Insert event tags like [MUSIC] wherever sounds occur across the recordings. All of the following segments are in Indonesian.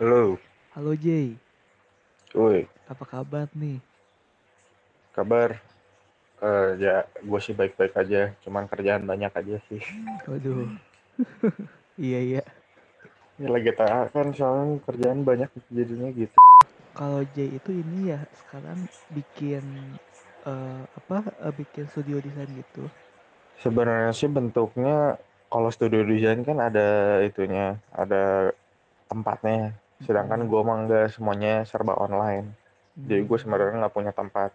Halo, Halo Jay, cuy, apa kabar nih? kabar? Eh ya, gue sih baik-baik aja, cuman kerjaan banyak aja sih. Waduh, [LAUGHS] iya iya. Ya lagi tak kan soalnya kerjaan banyak jadinya gitu. Kalau Jay itu ini ya sekarang bikin eh, apa? eh, bikin studio desain gitu. Sebenarnya sih bentuknya kalau studio desain kan ada itunya, ada tempatnya. Sedangkan gue mah nggak semuanya serba online. Jadi gue Hmm, sebenarnya nggak punya tempat.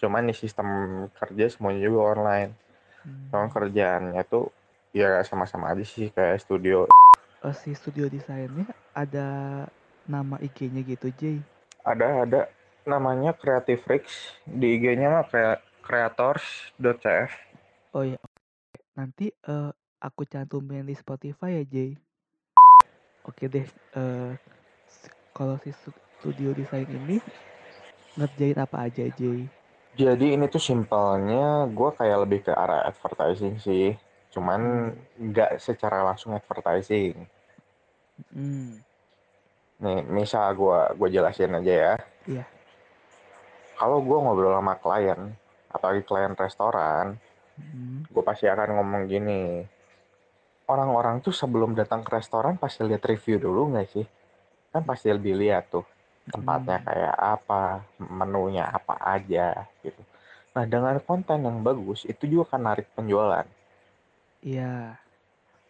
Cuman nih sistem kerja semuanya juga online. hmm. Soalnya kerjaannya tuh ya sama-sama aja sih kayak studio. Eh, si studio desainnya ada nama IG-nya gitu Jay. Ada ada namanya Creative Freaks di IG-nya mah crea- creators.cf. Oh ya, nanti eh, aku cantumin di Spotify ya Jay. Oke deh. eh, s- kalau si stu- studio desain ini ngerjain apa aja Jay? Jadi ini tuh simpelnya gue kayak lebih ke arah advertising sih. Cuman Hmm. nggak secara langsung advertising. Hmm, Nih, misal gue gue jelasin aja ya. Iya. Kalau gue ngobrol sama klien, apalagi klien restoran, hmm, gue pasti akan ngomong gini. Orang-orang tuh sebelum datang ke restoran pasti lihat review dulu nggak sih? Kan pasti lebih lihat tuh tempatnya hmm. kayak apa, menunya apa aja gitu. Nah, dengan konten yang bagus itu juga akan narik penjualan. Iya.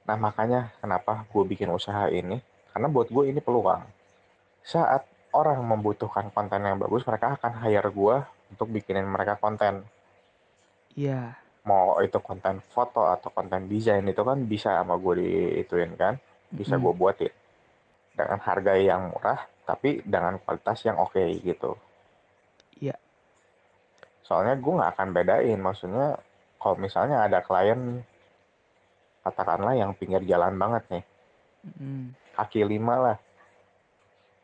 Nah, makanya kenapa gue bikin usaha ini? Karena buat gue ini peluang. Saat orang membutuhkan konten yang bagus, mereka akan hire gue untuk bikinin mereka konten. Iya. Mau itu konten foto atau konten desain itu kan bisa sama gue diituin kan, bisa gue Mm-mm. buatin dengan harga yang murah, tapi dengan kualitas yang oke gitu. Iya. Soalnya gue nggak akan bedain, maksudnya kalau misalnya ada klien katakanlah yang pinggir jalan banget nih, Mm-mm. kaki lima lah,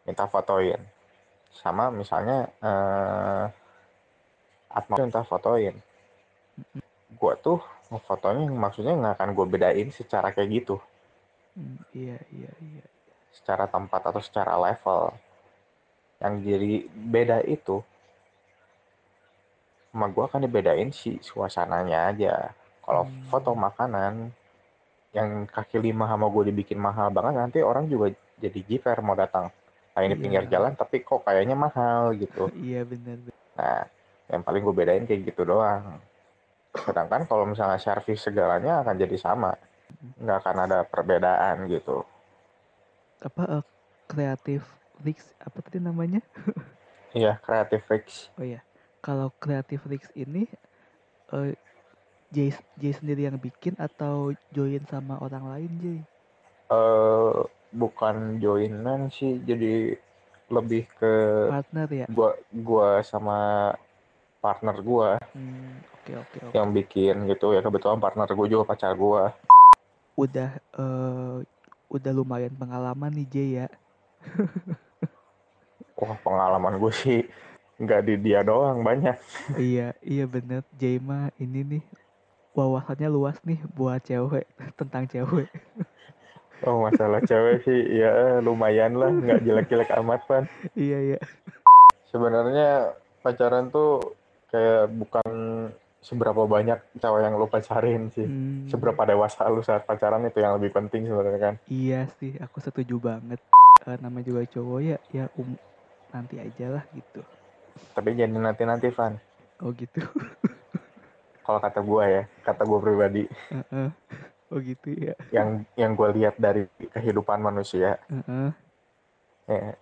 minta fotoin. Sama misalnya eh, Atma minta fotoin. Gue tuh ngefotonya maksudnya nggak akan gue bedain secara kayak gitu, Mm, Iya, iya, iya. Secara tempat atau secara level. Yang jadi beda itu, sama gue akan dibedain si suasananya aja. Kalau Hmm. foto makanan, yang kaki lima sama gue dibikin mahal banget, nanti orang juga jadi jiper mau datang. Nah ini pinggir Iya. jalan tapi kok kayaknya mahal gitu. [LAUGHS] Iya, benar. benar. Nah, yang paling gue bedain kayak gitu doang. Sedangkan kalau misalnya servis segalanya akan jadi sama. Nggak akan ada perbedaan gitu. Apa eh, kreatif Leaks apa tadi namanya? [LAUGHS] Iya, Creative Freaks. Oh ya. Kalau kreatif Leaks ini eh Jay, Jay sendiri yang bikin atau join sama orang lain, Jay? eh bukan joinan sih, jadi lebih ke Partner ya? gua gua sama partner gua Hmm, oke oke oke. yang bikin gitu ya kebetulan partner gua juga pacar gua. Udah eh udah lumayan pengalaman nih Jay ya. [LAUGHS] Wah pengalaman gue sih nggak di dia doang banyak. [LAUGHS] Iya, iya bener. Jay mah ini nih wawasannya luas nih buat cewek [LAUGHS] tentang cewek. Oh masalah cewek sih ya lumayan lah nggak jelek-jelek amat pan. iya iya. Sebenarnya pacaran tuh kayak bukan seberapa banyak cewek yang lu pacarin sih. Hmm, Seberapa dewasa lu saat pacaran itu yang lebih penting sebenarnya kan. Iya sih, aku setuju banget. Eh, nama juga cowok ya, ya um, nanti aja lah gitu. Tapi jadi nanti-nanti Van. Oh gitu. [LAUGHS] Kalau kata gua ya, kata gua pribadi Heeh. oh gitu ya. yang yang gue lihat dari kehidupan manusia, Heeh. ya,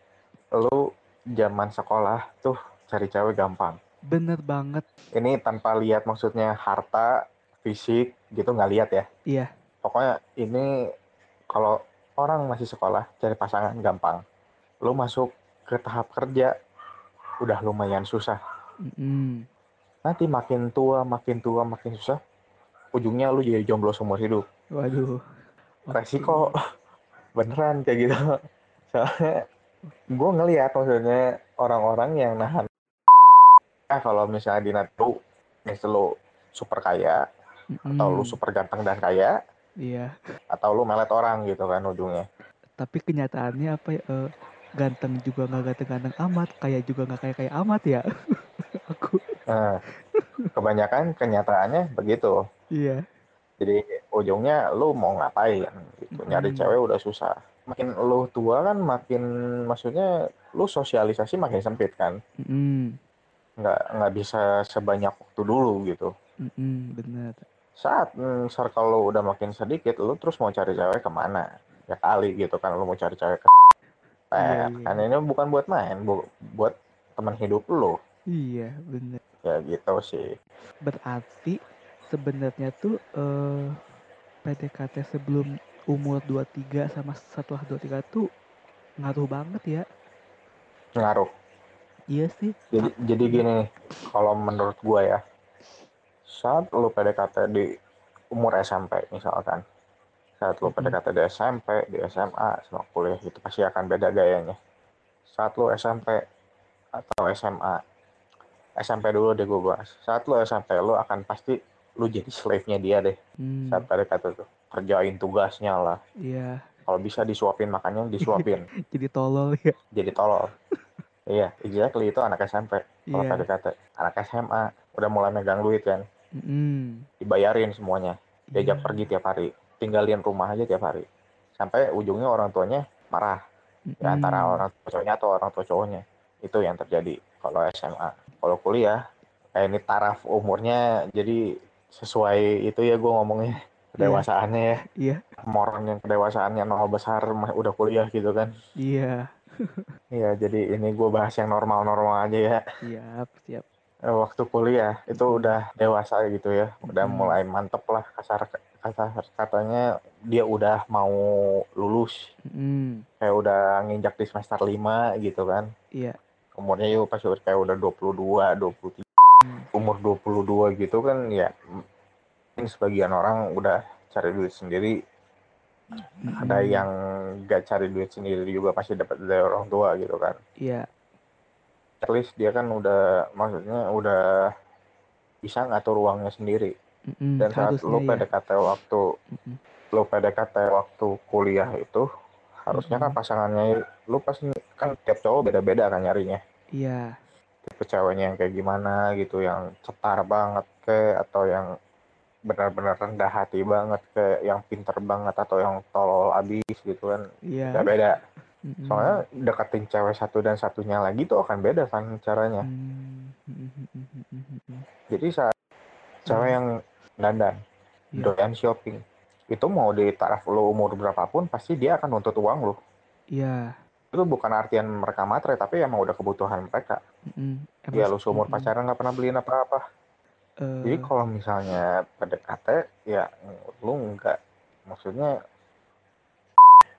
lu zaman sekolah tuh cari cewek gampang. Bener banget. Ini tanpa lihat maksudnya harta, fisik gitu nggak lihat ya. Iya. Pokoknya ini kalau orang masih sekolah cari pasangan gampang. Lu masuk ke tahap kerja udah lumayan susah. Mm-mm. Nanti makin tua, makin tua, makin susah. Ujungnya lu jadi jomblo seumur hidup. Waduh. Resiko [LAUGHS] beneran kayak gitu. [LAUGHS] Soalnya gue ngelihat maksudnya orang-orang yang nahan. Ah kalau misalnya di Natu, misal lu super kaya, atau lu super ganteng dan kaya, Iya. atau lu melet orang gitu kan ujungnya. Tapi kenyataannya apa ya? eh, ganteng juga nggak ganteng-ganteng amat kayak juga nggak kayak kayak amat ya [LAUGHS] aku nah, kebanyakan kenyataannya begitu iya jadi ujungnya lu mau ngapain gitu nyari cewek udah susah makin lu tua kan makin maksudnya lu sosialisasi makin sempit kan Mm-mm. Nggak nggak bisa sebanyak waktu dulu gitu. Mm-mm, bener. Saat mm, circle lu udah makin sedikit lu terus mau cari cewek ke mana? Ya kali gitu kan lu mau cari cewek ke Iya, Eh, iya. kan ini bukan buat main bu- buat teman hidup lu. Iya bener. Ya gitu sih. Berarti sebenarnya tuh eh, PDKT sebelum umur 23 sama setelah 23 tuh ngaruh banget ya? Ngaruh iya sih. Jadi jadi gini kalau menurut gua ya saat lu PDKT di umur SMP misalkan saat lu Mhm. PDKT di SMP di SMA sama kuliah itu pasti akan beda gayanya. Saat lu SMP atau SMA SMP dulu deh gue bahas. Saat lu SMP lu akan pasti lu jadi slave-nya dia deh Hmm, saat PDKT tuh. Kerjain tugasnya lah. Iya. Kalau bisa disuapin makannya disuapin. [LAUGHS] Jadi tolol ya. Jadi tolol iya exactly. Itu anak SMP kalau iya. PDKT anak SMA udah mulai megang duit kan. Mm-mm. dibayarin semuanya. Diajak Iya. pergi tiap hari. Tinggalin rumah aja tiap hari. Sampai ujungnya orang tuanya marah. Ya antara orang tua cowoknya atau orang tua cowoknya. Itu yang terjadi kalau SMA kalau kuliah kayak ini taraf umurnya jadi sesuai itu ya gue ngomongnya kedewasaannya ya. Iya. Orang yang kedewasaannya nol besar udah kuliah gitu kan. Iya Iya, jadi ini gue bahas yang normal-normal aja ya. siap siap Eh, Waktu kuliah itu udah dewasa gitu ya, udah Hmm. mulai mantep lah kasar kasar katanya dia udah mau lulus, Mm-mm. kayak udah nginjak di semester 5 gitu kan. iya Umurnya yuk pas udah kayak udah 22, 23, Hmm. umur 22 gitu kan ya mungkin sebagian orang udah cari duit sendiri, ada yang gak cari duit sendiri juga pasti dapat dari orang tua gitu kan. iya. At least dia kan udah maksudnya udah bisa ngatur uangnya sendiri. Mm-mm, dan saat harusnya lu ya PDKT waktu Mm-mm. lu PDKT waktu kuliah itu harusnya kan pasangannya lu pasti kan tiap cowok beda-beda kan nyarinya. Iya. Tipe ceweknya yang kayak gimana gitu yang cetar banget ke atau yang benar-benar rendah hati banget ke yang pinter banget atau yang tolol abis gitu kan iya beda-beda Mm-mm. soalnya deketin cewek satu dan satunya lagi tuh akan beda kan caranya Mm, mm, mm, mm, mm, mm, mm. jadi saat cewek yang dandan Iya. doyan shopping itu mau di taraf lo umur berapapun pasti dia akan nuntut uang lo iya itu bukan artian mereka matre tapi emang udah kebutuhan mereka. Emang ya lu seumur mm-mm. pacaran nggak pernah beliin apa-apa Eh, jadi kalau misalnya PDKT ya lu nggak? Maksudnya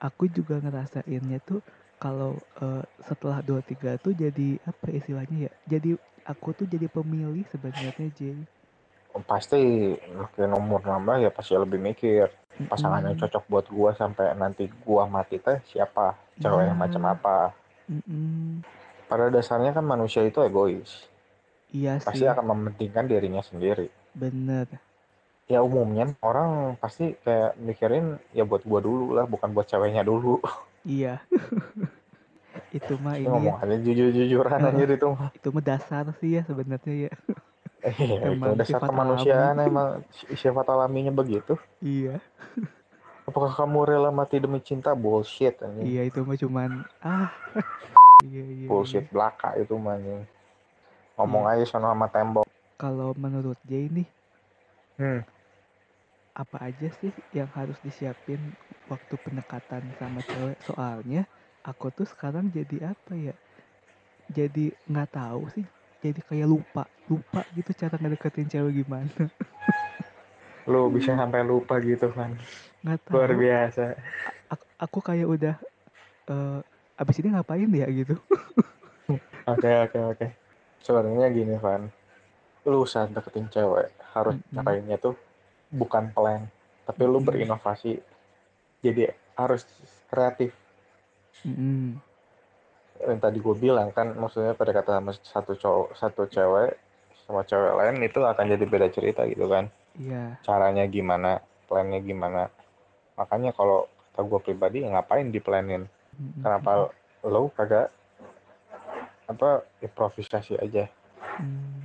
aku juga ngerasainnya tuh kalau eh, setelah 23 tuh jadi apa istilahnya ya jadi aku tuh jadi pemilih sebenarnya Jay pasti makin umur nambah ya pasti lebih mikir. Pasangan yang Mm-mm. cocok buat gua sampai nanti gua mati teh siapa? Cewek yang Iya. macam apa? Mm-mm. pada dasarnya kan manusia itu egois iya pasti sih. akan mementingkan dirinya sendiri. Bener. Ya umumnya orang pasti kayak mikirin ya buat gua dulu lah bukan buat ceweknya dulu. Iya. [LAUGHS] Itu mah ini ini ya. ngomong aja jujur-jujuran anjir itu mah. Itu mah dasar sih ya sebenarnya ya. Iya, [LAUGHS] itu Emang dasar kemanusiaan emang si- sifat alaminya begitu. Iya. Apakah kamu rela mati demi cinta? Bullshit anjing. Iya itu mah cuman ah. [LAUGHS] Iya iya bullshit iya. belaka itu mah anjing ngomong Iya. aja sono sama tembok. Kalau menurut Jay nih hmm. apa aja sih yang harus disiapin waktu pendekatan sama cewek? Soalnya aku tuh sekarang jadi apa ya? Jadi nggak tahu sih. Jadi kayak lupa lupa gitu cara ngedeketin cewek gimana. [LAUGHS] Lu bisa sampai lupa gitu kan. Nggak luar tahu biasa aku, aku kayak udah eh abis ini ngapain ya gitu. [LAUGHS] Oke oke oke sebenarnya gini Van. Lu saat deketin cewek harus Mm-mm. caranya tuh bukan plan. Tapi lu berinovasi. Jadi harus kreatif. Mm-mm. yang tadi gue bilang kan maksudnya pada kata sama satu cowok satu cewek sama cewek lain itu akan jadi beda cerita gitu kan. Iya. Caranya gimana plannya gimana. Makanya kalau kata gue pribadi ya ngapain diplanin Mm-mm. kenapa lo kagak apa improvisasi aja. Hmm,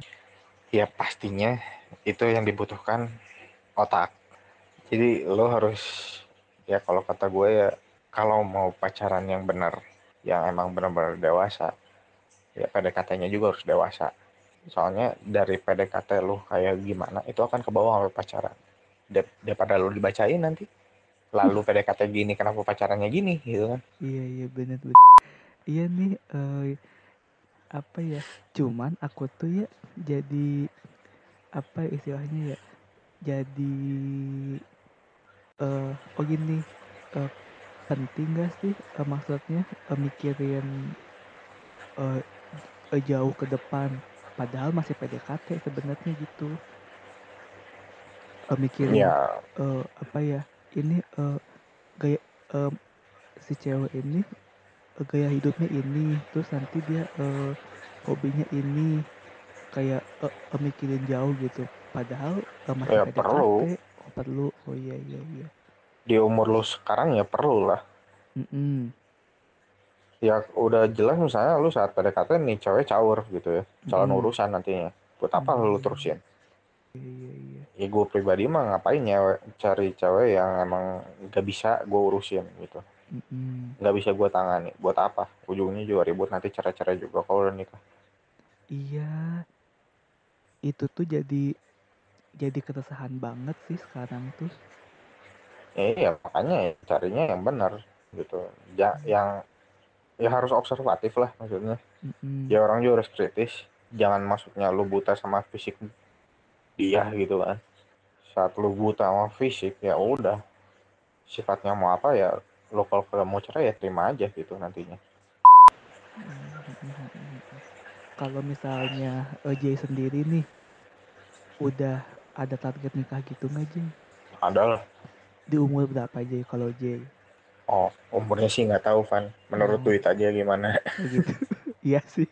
ya pastinya itu yang dibutuhkan otak. Jadi lo harus ya kalau kata gue ya kalau mau pacaran yang benar yang emang benar-benar dewasa ya PDKT-nya juga harus dewasa. Soalnya dari PDKT lo kayak gimana itu akan ke bawah sampai pacaran. Dar- daripada lo dibacain nanti lalu PDKT gini kenapa pacarannya gini gitu kan? Iya iya bener bener. Iya nih eh, apa ya? Cuman aku tuh ya jadi apa ya istilahnya ya? Jadi eh oh gini eh, penting gak sih eh, maksudnya eh, mikirin eh, eh, jauh ke depan padahal masih PDKT sebenarnya gitu Eh, mikirin ya eh, apa ya ini eh, gaya em, si cewek ini gaya hidupnya ini terus nanti dia eh, hobinya ini kayak eh, eh, mikirin jauh gitu. Padahal eh, masih Ya, PDKT perlu. oh perlu. Oh iya iya iya. Di umur lo sekarang ya perlu lah. Mm-mm. ya udah jelas misalnya lu saat PDKT nih cewek caur gitu ya. Calon Mm. urusan nantinya. Buat apa lu Hmm. terusin? Iya iya iya. Ya gue pribadi mah ngapain ya cari cewek yang emang gak bisa gue urusin gitu Nggak bisa gue tangani. Buat apa? Ujungnya juga ribut nanti cerai-cerai juga kalau udah nikah. Iya. Itu tuh jadi jadi keresahan banget sih sekarang tuh. Ya iya makanya ya, carinya yang benar gitu. Ya yang ya harus observatif lah maksudnya. Mm-mm. ya orang juga harus kritis. Jangan maksudnya lu buta sama fisik dia gitu kan. Saat lu buta sama fisik ya udah. Sifatnya mau apa ya lo kalau kagak mau cerai ya terima aja gitu nantinya Kalau misalnya eh, Jay sendiri nih udah ada target nikah gitu nggak Jay? adalah Di umur berapa Jay kalau Jay? oh umurnya sih nggak tahu Van menurut Oh. duit aja gimana Oh gitu. [LAUGHS] Iya sih.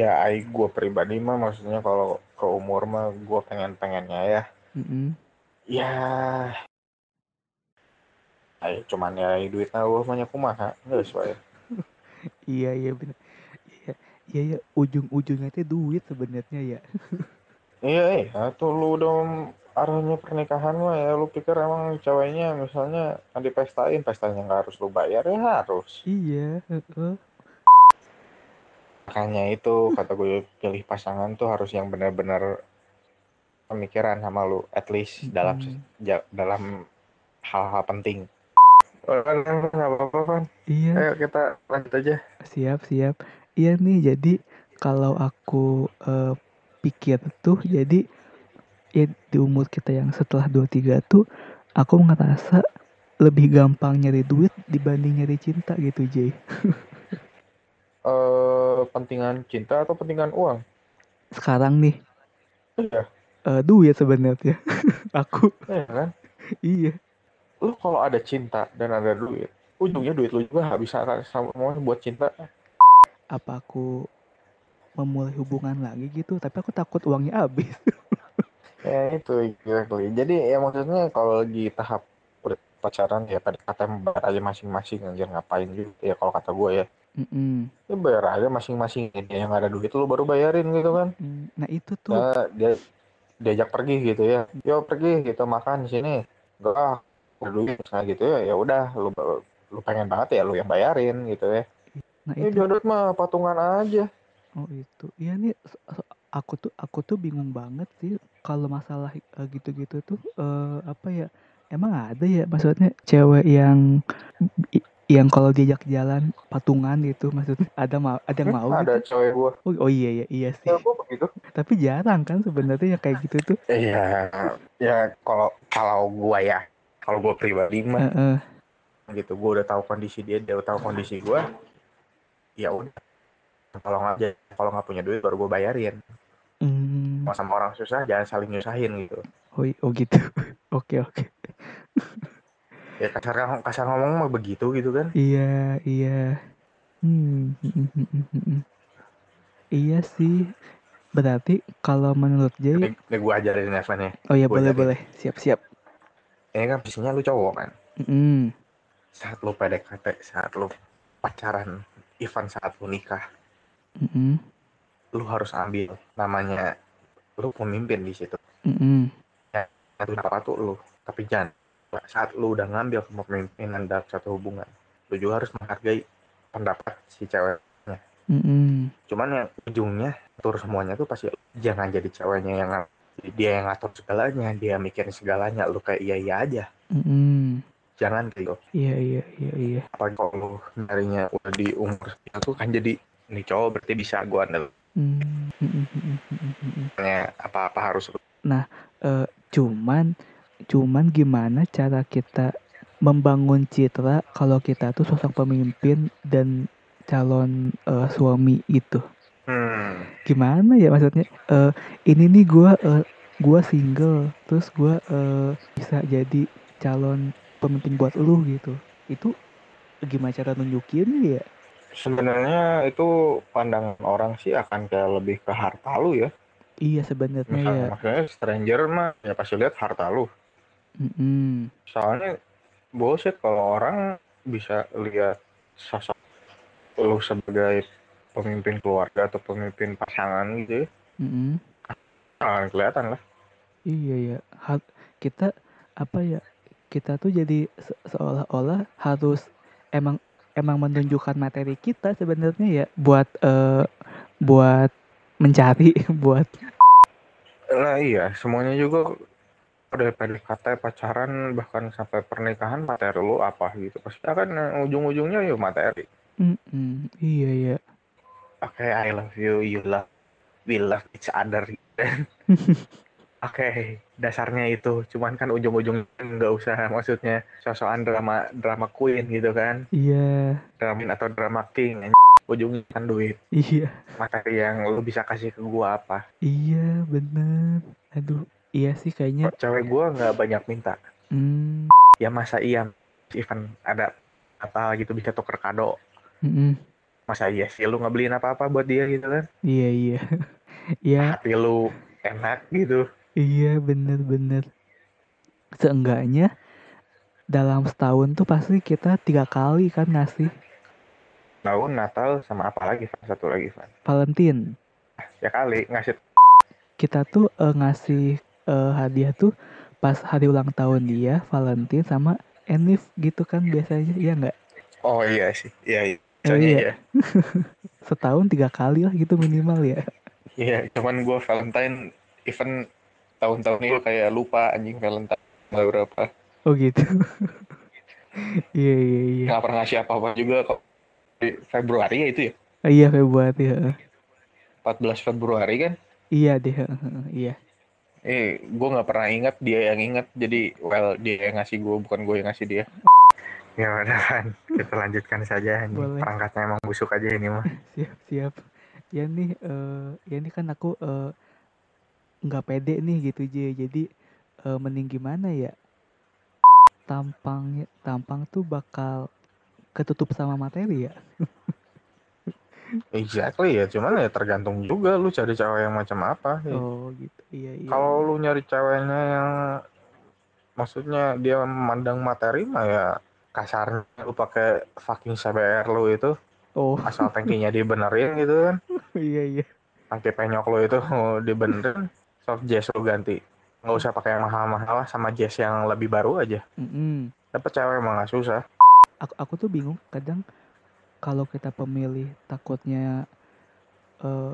ya ai gue pribadi mah maksudnya kalau ke umur mah gue pengen pengennya ya Mm-mm. ya Ayo, cuman ya duit gue banyak kumaha nggak sesuai [LAUGHS] Iya iya benar. Iya iya ya ujung-ujungnya itu duit sebenarnya ya. [LAUGHS] Iya, iya, tuh lu udah arahnya pernikahan mah ya lu pikir emang ceweknya misalnya kan dipestain, pestanya nggak harus lu bayar ya harus. Iya. Makanya itu kata gue [LAUGHS] pilih pasangan tuh harus yang benar-benar pemikiran sama lu, at least dalam dalam hal-hal penting. Nggak apa-apa kan? Iya. Ayo kita lanjut aja. Siap siap. Iya nih jadi kalau aku eh, pikir tuh jadi ya di umur kita yang setelah 23 tuh aku ngerasa lebih gampang nyari duit dibanding nyari cinta gitu Jay. [LAUGHS] Eh, pentingan cinta atau pentingan uang? Sekarang nih Iya, eh, duit sebenarnya. [LAUGHS] aku iya kan? iya. Lu kalau ada cinta dan ada duit, ujungnya duit lu juga nggak bisa kan sama buat cinta. Apa aku memulai hubungan lagi gitu tapi aku takut uangnya habis. [LAUGHS] Ya itu exactly. Jadi ya maksudnya kalau lagi tahap pacaran ya pada kata bayar aja masing-masing anjir ngapain gitu ya kalau kata gue ya. Mm-mm. Ya bayar aja masing-masing dia yang ada duit lu baru bayarin gitu kan. Nah itu tuh Ya dia diajak pergi gitu ya. Yo pergi gitu makan di sini. Enggak duit nah gitu ya. Ya udah lu lu pengen banget ya lu yang bayarin gitu ya. nah Ini itu jodoh mah patungan aja. Oh itu, iya nih aku tuh aku tuh bingung banget sih kalau masalah eh, gitu-gitu tuh eh, apa ya emang ada ya maksudnya cewek yang yang kalau diajak jalan patungan gitu maksudnya ada mau ada yang mau ada gitu cewek gua. oh, oh iya iya iya sih Ya gua begitu. tapi jarang kan sebenarnya kayak gitu tuh Iya, ya kalau kalau gua ya, kalau gua pribadi mah Heeh. gitu, gua udah tahu kondisi dia, dia udah tahu kondisi gua, ya udah. Kalau nggak kalau nggak punya duit baru gua bayarin. Hmm, Mau sama orang susah jangan saling nyusahin gitu. oh, oh gitu [LAUGHS] oke oke [LAUGHS] Ya kasar kasar ngomong mah begitu gitu kan. iya iya hmm, hmm, hmm, hmm, iya sih berarti kalau menurut Jay Ini, ini gua ajarin Evan ya. Oh ya Gua boleh ajarin. boleh siap siap. Ini kan posisinya lu cowok kan. Mm, saat lu PDKT saat lu pacaran even saat lu nikah Mm-mm. lu harus ambil namanya lu pemimpin di situ Mm-mm. ngatur apa tuh lu tapi jangan saat lu udah ngambil kepemimpinan dalam satu hubungan lu juga harus menghargai pendapat si cewek Mm-mm. cuman yang ujungnya atur semuanya tuh pasti jangan jadi ceweknya yang ng- dia yang ngatur segalanya dia mikirin segalanya lu kayak iya iya aja Mm-mm. jangan gitu Iya iya iya iya. apalagi kalau lu nyarinya udah di umur segitu kan jadi ini cowok berarti bisa gua andal Mm, mm, mm, mm, mm, mm, mm. apa-apa harus Eh, cuman cuman gimana cara kita membangun citra kalau kita tuh sosok pemimpin dan calon eh, suami gitu. Gimana ya maksudnya? Eh, ini nih gua eh, gua single, terus gua eh, bisa jadi calon pemimpin buat lu gitu. Itu gimana cara nunjukin ya? sebenarnya itu pandangan orang sih akan kayak lebih ke harta lu ya Iya sebenarnya ya. misalnya makanya stranger mah ya pasti lihat harta lu Mm-mm. soalnya bullshit kalau orang bisa lihat sosok lu sebagai pemimpin keluarga atau pemimpin pasangan gitu ya Mm-mm. nah, kelihatan lah Iya ya, kita apa ya? Kita tuh jadi se- seolah-olah harus emang emang menunjukkan materi kita sebenarnya ya buat eh buat mencari, [LAUGHS] buat nah iya semuanya juga udah PDKT pacaran bahkan sampai pernikahan materi lu apa gitu pasti akan eh, ujung-ujungnya ya materi Mm-mm, iya ya. Oke I love you you love we love each other [LAUGHS] Oke, dasarnya itu. Cuman kan ujung-ujungnya nggak usah maksudnya sosokan drama drama queen gitu kan. Iya, Drama atau drama king. Ujungnya kan duit. iya, Materi yang lu bisa kasih ke gua apa. iya bener. Aduh, iya sih kayaknya. Cewek gua nggak banyak minta. Hmm, Ya masa iya even ada apa gitu bisa tuker kado. mm-mm, Masa iya sih lu nggak beliin apa-apa buat dia gitu kan. iya iya, iya, [LAUGHS] Hati lu enak gitu. iya bener-bener. Seenggaknya dalam setahun tuh pasti kita tiga kali kan ngasih Tahun Natal sama apa lagi Van? Satu lagi Van. Valentine. Ya kali ngasih kita tuh eh, ngasih eh, hadiah tuh pas hari ulang tahun dia, Valentine sama Enif gitu kan biasanya, iya nggak? Oh iya sih. Iya iya. Oh, Soalnya iya. iya. [LAUGHS] Setahun tiga kali lah gitu minimal ya. Iya, cuman gue Valentine event tahun-tahun ini kayak lupa anjing Valentine berapa. Oh gitu. [LAUGHS] Iya iya iya. Nggak pernah ngasih apa-apa juga kok. Di Februari ya itu ya? Ah, Iya Februari ya. 14 Februari kan? Iya deh. Iya. Eh, gue nggak pernah ingat dia yang ingat. Jadi, well, dia yang ngasih gue, bukan gue yang ngasih dia. Ya udah kan, kita lanjutkan saja. Ini Boleh. perangkatnya emang busuk aja ini mah. [LAUGHS] Siap siap. Ya nih, eh ya nih kan aku eh, nggak pede nih gitu J. Jadi eh, mending gimana ya? Tampangnya tampang tuh bakal ketutup sama materi ya. [LAUGHS] Exactly ya, cuman ya tergantung juga lu cari cewek yang macam apa. Ya. Oh gitu. Iya iya. Kalau lu nyari ceweknya yang maksudnya dia memandang materi mah ya kasarnya lu pakai fucking CBR lu itu Oh asal tangkinya dibenerin gitu kan [LAUGHS] iya iya. tangki penyok lu itu dibenerin soft jazz lu ganti nggak usah pakai yang mahal-mahal lah sama jazz yang lebih baru aja Mm-mm. dapet cewek emang gak susah Aku aku tuh bingung kadang kalau kita pemilih takutnya eh,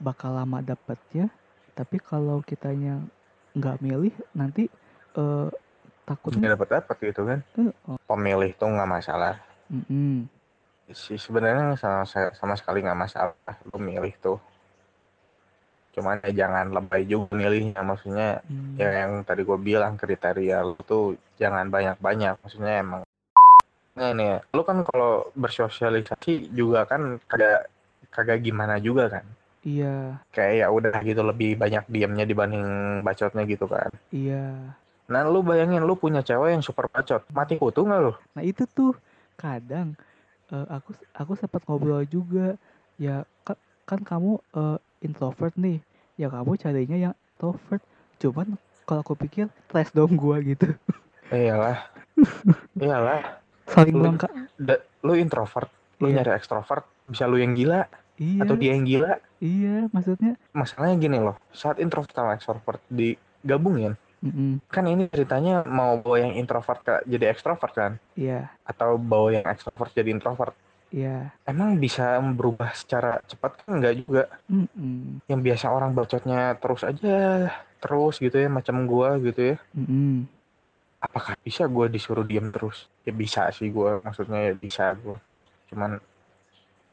bakal lama dapatnya. Tapi kalau kitanya nggak milih nanti eh, takutnya. nggak dapet dapet gitu kan. Oh, pemilih tuh nggak masalah. Mm-mm. sih sebenarnya sama sama sekali nggak masalah lu milih tuh. Cuman ya jangan lebay juga milihnya. Maksudnya Hmm. ya yang tadi gue bilang kriteria lu tuh jangan banyak-banyak. Maksudnya emang nah ini ya, lu kan kalau bersosialisasi juga kan kagak kagak gimana juga kan? Iya. Kayak ya udah gitu lebih banyak diamnya dibanding bacotnya gitu kan? Iya. Nah lu bayangin lu punya cewek yang super bacot. Mati kutu nggak lu? Nah itu tuh kadang eh, aku aku sempat ngobrol juga. Ya ka- kan kamu eh, introvert nih. Ya kamu carinya yang introvert. Cuman kalau aku pikir stres dong gua gitu. Iyalah. [LAUGHS] Iyalah. Saling Lu- melengkap Da- lu introvert, lu Iya. nyari ekstrovert, bisa lu yang gila iya. atau dia yang gila. iya maksudnya? Masalahnya gini loh, saat introvert sama ekstrovert digabungin, mm kan ini ceritanya mau bawa yang introvert ke jadi ekstrovert kan, iya atau bawa yang ekstrovert jadi introvert. iya Emang bisa berubah secara cepat kan enggak juga. mm Yang biasa orang bacotnya terus aja, terus gitu ya, macam gua gitu ya. mm Apakah bisa gua disuruh diam terus? Ya bisa sih gua, maksudnya ya bisa gua. Cuman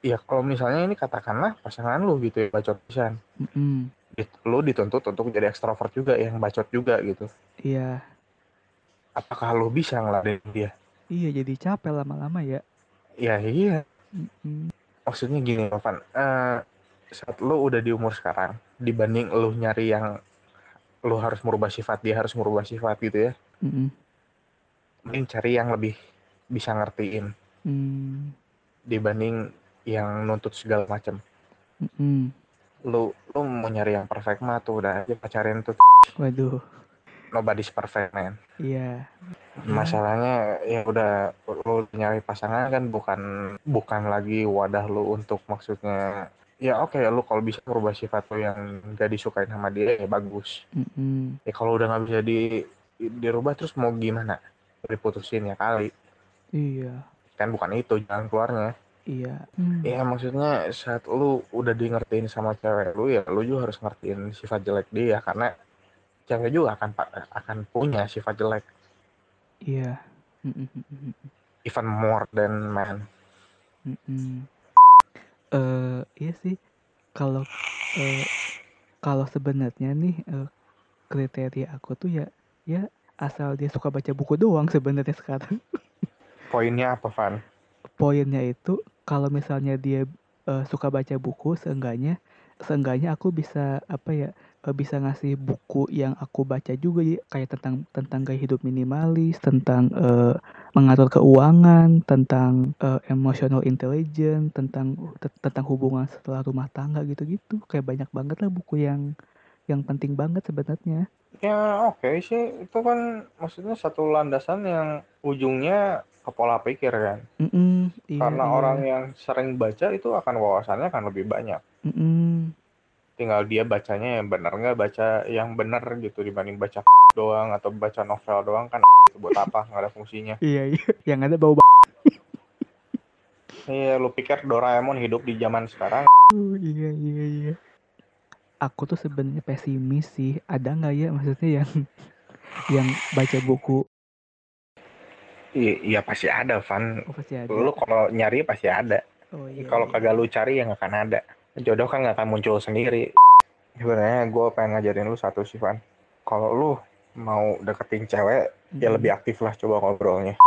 ya kalau misalnya ini katakanlah pasangan lu gitu ya bacot pisan. mm Dit- Lu dituntut untuk jadi ekstrovert juga yang bacot juga gitu. iya Apakah lu bisa ngeladenin dia? iya jadi capek lama-lama ya Ya iya, Mm-mm. maksudnya gini Novan, eh saat lu udah di umur sekarang dibanding lu nyari yang lu harus merubah sifat dia harus merubah sifat gitu ya Mm-mm. mending cari yang lebih bisa ngertiin Mm. dibanding yang nuntut segala macam Mm-mm. lu lu mau nyari yang perfect mah tuh udah aja pacarin tuh. Waduh. Nobody's perfect man. Iya. Masalahnya ya udah lu nyari pasangan kan bukan bukan lagi wadah lu untuk maksudnya ya oke lu kalau bisa merubah sifat lu yang gak disukain sama dia ya bagus. Mm-mm. ya kalau udah nggak bisa di dirubah terus mau gimana? Diputusin ya kali. Iya. Kan bukan itu jalan keluarnya iya Mm. ya maksudnya saat lu udah di ngertiin sama cewek lu ya lu juga harus ngertiin sifat jelek dia karena cewek juga akan akan punya sifat jelek iya Mm-mm. [LAUGHS] even more than man Mm-mm. eh iya sih kalau eh, kalau sebenarnya nih eh, kriteria aku tuh ya ya asal dia suka baca buku doang sebenarnya sekarang [LAUGHS] poinnya apa Van? poinnya itu kalau misalnya dia eh, suka baca buku seenggaknya seenggaknya aku bisa apa ya eh, bisa ngasih buku yang aku baca juga ya kayak tentang tentang gaya hidup minimalis tentang eh, mengatur keuangan tentang eh, emotional intelligence tentang te- tentang hubungan setelah rumah tangga gitu-gitu. Kayak banyak banget lah buku yang yang penting banget sebenarnya. Ya oke sih. Itu kan maksudnya satu landasan yang ujungnya ke pola pikir kan Mm-mm, iya, karena iya. orang yang sering baca itu akan wawasannya akan lebih banyak Mm-mm. tinggal dia bacanya yang benar nggak baca yang benar gitu dibanding baca [LAUGHS] doang atau baca novel doang kan itu [LAUGHS] buat apa nggak ada fungsinya iya iya yang ada bau iya lu pikir Doraemon hidup di zaman sekarang Oh, iya iya iya. Aku tuh sebenarnya pesimis sih. Ada nggak ya maksudnya yang yang baca buku? Iya, iya pasti ada Van Oh pasti ada. lu kalau nyari pasti ada Oh iya. kalau iya. kagak lu cari ya nggak akan ada jodoh kan nggak akan muncul sendiri sebenarnya gue pengen ngajarin lu satu sih Van kalau lu mau deketin cewek ya Mm-mm. lebih aktif lah coba ngobrolnya